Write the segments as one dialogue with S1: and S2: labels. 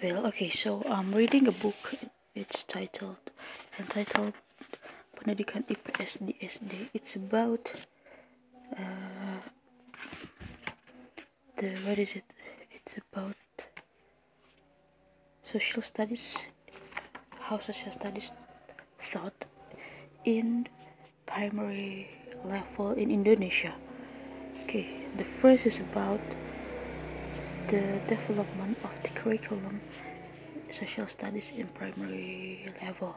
S1: Well, okay, so I'm reading a book. It's titled entitled Pendidikan IPS di SD. It's about uh, the what is it? It's about social studies, how social studies taught in primary level in Indonesia. Okay, the first is about the development of the curriculum social studies in primary level.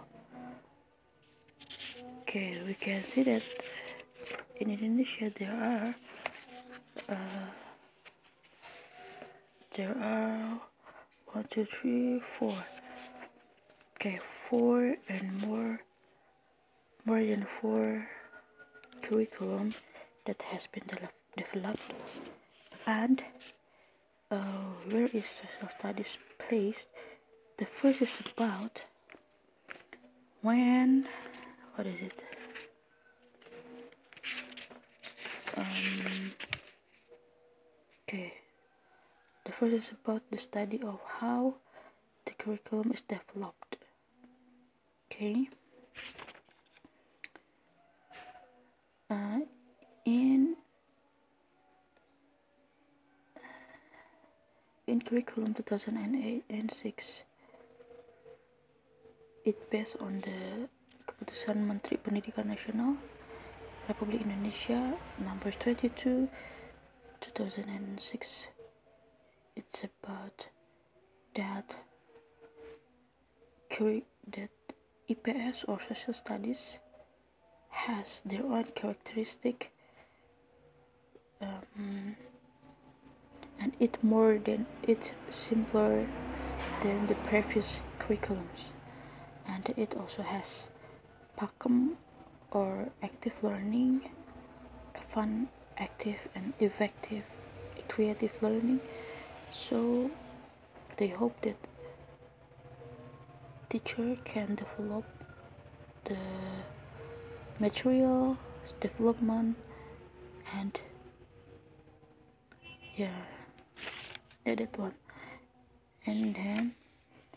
S1: Okay, we can see that in Indonesia there are uh, there are one, two, three, four. Okay, four and more more than four curriculum that has been de- developed and uh, where is social studies placed the first is about when what is it? Um, okay. The first is about the study of how the curriculum is developed. Okay curriculum 2008 and 6 it based on the keputusan Menteri Pendidikan Nasional Republik Indonesia number 22 2006 it's about that that IPS or social studies has their own characteristic um, and it more than it simpler than the previous curriculums. And it also has PAKEM or active learning fun active and effective creative learning. So they hope that teacher can develop the material development and yeah that one and then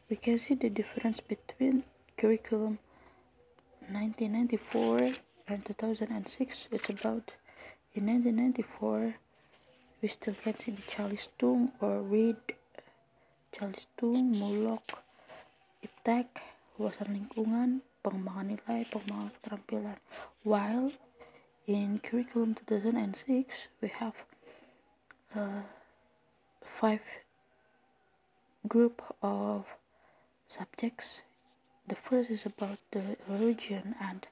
S1: we can see the difference between curriculum 1994 and 2006 it's about in 1994 we still can see the Calistung or read Calistung, Mulok, Iptek, wawasan lingkungan, pengembangan nilai, pengembangan keterampilan. While in curriculum 2006 we have uh, five group of subjects. The first is about the religion and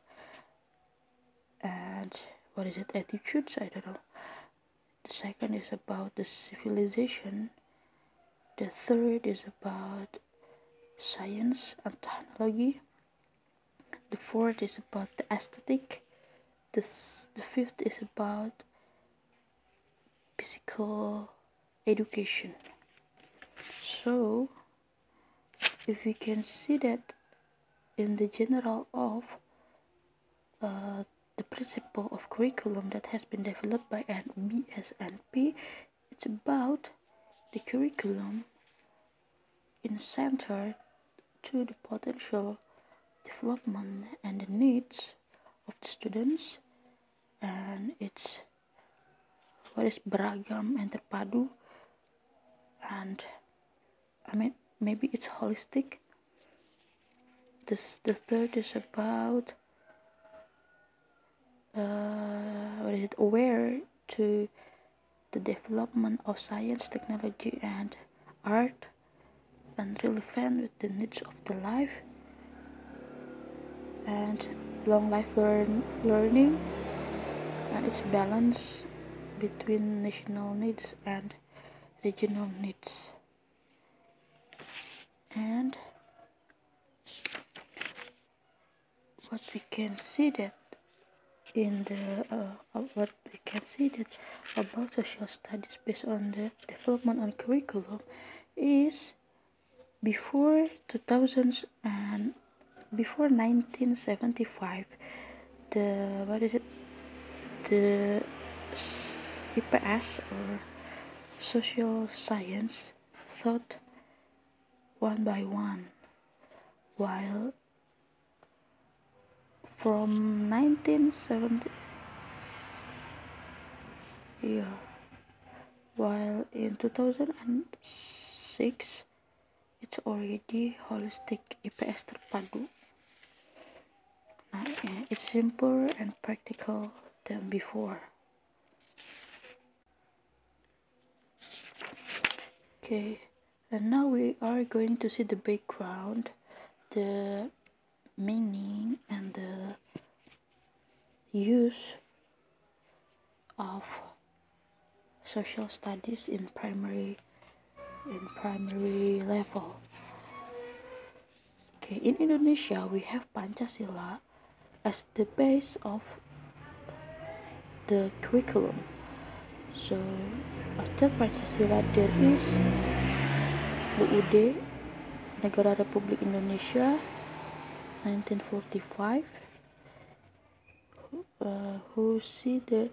S1: and what is it attitudes? I don't know. The second is about the civilization. The third is about science and technology. The fourth is about the aesthetic. The, the fifth is about physical education. So if we can see that in the general of uh, the principle of curriculum that has been developed by BSNP, it's about the curriculum in center to the potential development and the needs of the students and it's what is beragam and terpadu and I mean maybe it's holistic. This the third is about uh, what is it? Aware to the development of science technology and art and relevant with the needs of the life. And long life learn, learning. And its balance between national needs and regional needs and what we can see that in the uh, what we can see that about social studies based on the development on curriculum is before 2000s and before 1975 the what is it? The IPS or social science thought one by one, while from 1970 yeah, while in 2006 it's already holistic IPS terpadu. It's simpler and practical than before. Okay, and now we are going to see the background, the meaning and the use of social studies in primary in primary level. Okay, in Indonesia we have Pancasila as the base of the curriculum. So after Pancasila there is UUD Negara Republik Indonesia 1945 uh, who see the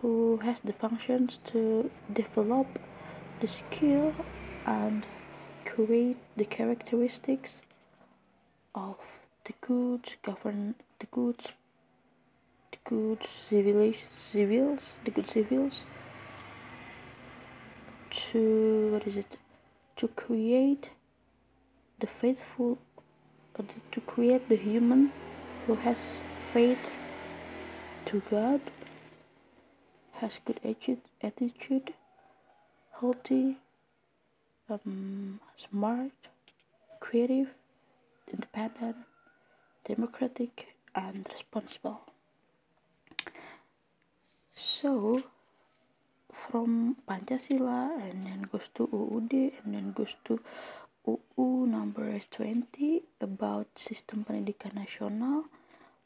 S1: who has the functions to develop the skill and create the characteristics of the good govern the good good civils the good civils to what is it? To create the faithful uh, to create the human who has faith to God has good attitude healthy um, smart creative independent democratic and responsible so from Pancasila and then goes to UUD and then goes to UU number 20 about sistem pendidikan nasional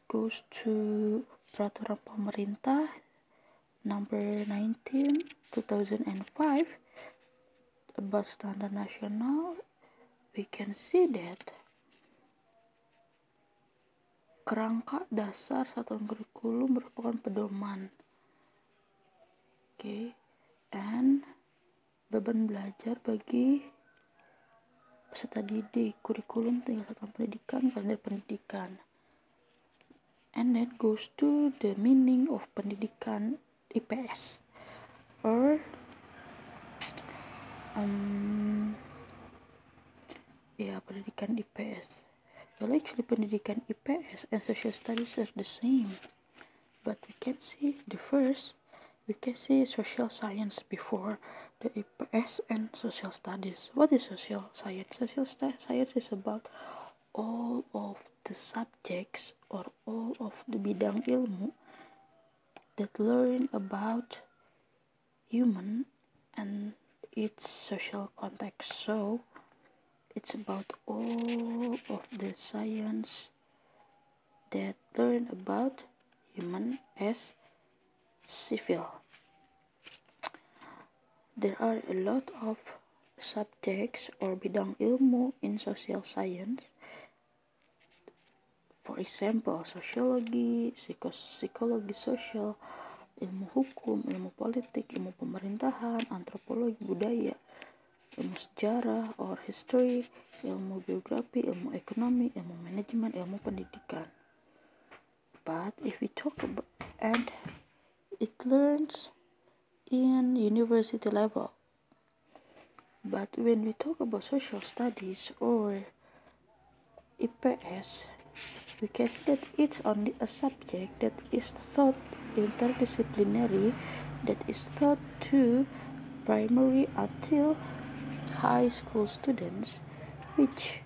S1: goes to peraturan pemerintah number 19 2005 about standard nasional. We can see that kerangka dasar satuan kurikulum merupakan pedoman okay. and beban belajar bagi peserta didik kurikulum tinggal satuan pendidikan kalender pendidikan. And that goes to the meaning of pendidikan IPS or um, ya pendidikan IPS well actually pendidikan IPS and social studies are the same but we can see the first we can see social science before the IPS and social studies what is social science social science is about all of the subjects or all of the bidang ilmu that learn about human and its social context. So it's about all of the science that learn about human as civil. There are a lot of subjects or bidang ilmu in social science For example, sociology, psikologi sosial, ilmu hukum, ilmu politik, ilmu pemerintahan, antropologi budaya, ilmu sejarah or history, ilmu biografi, ilmu ekonomi, ilmu manajemen, ilmu pendidikan. But if we talk about and it learns in university level. But when we talk about social studies or IPS, we can see that it's only a subject that is taught interdisciplinary that is taught to primary until high school students which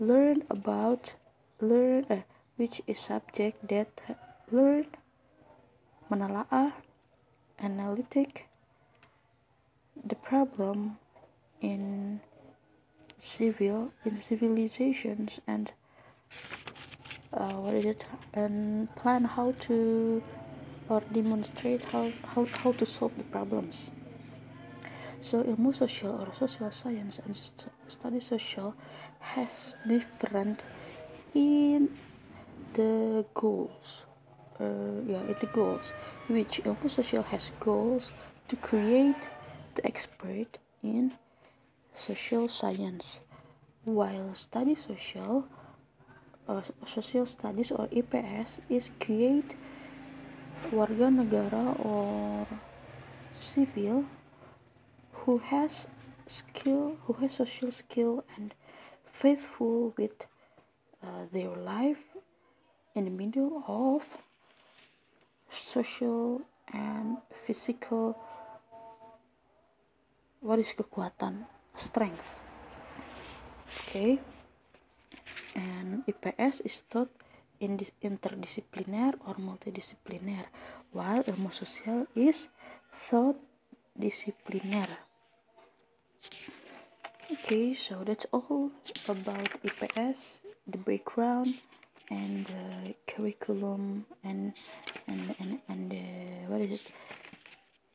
S1: learn about learn uh, which is subject that learn menelaah analytic the problem in civil in civilizations and uh, what is it? And plan how to or demonstrate how, how, how to solve the problems. So ilmu social or social science and study social has different in the goals. Uh, yeah in the goals which ilmu social has goals to create the expert in social science. While study social uh, social studies or IPS is create warga negara or civil who has skill who has social skill and faithful with uh, their life in the middle of social and physical what is kekuatan? Strength. Okay. And IPS is taught in this interdisciplinaire or multidisciplinaire while ilmu sosial is thought disciplinaire okay so that's all about IPS the background and the curriculum and and and, and the what is it?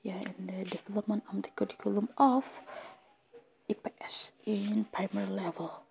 S1: Yeah and the development of the curriculum of IPS in primary level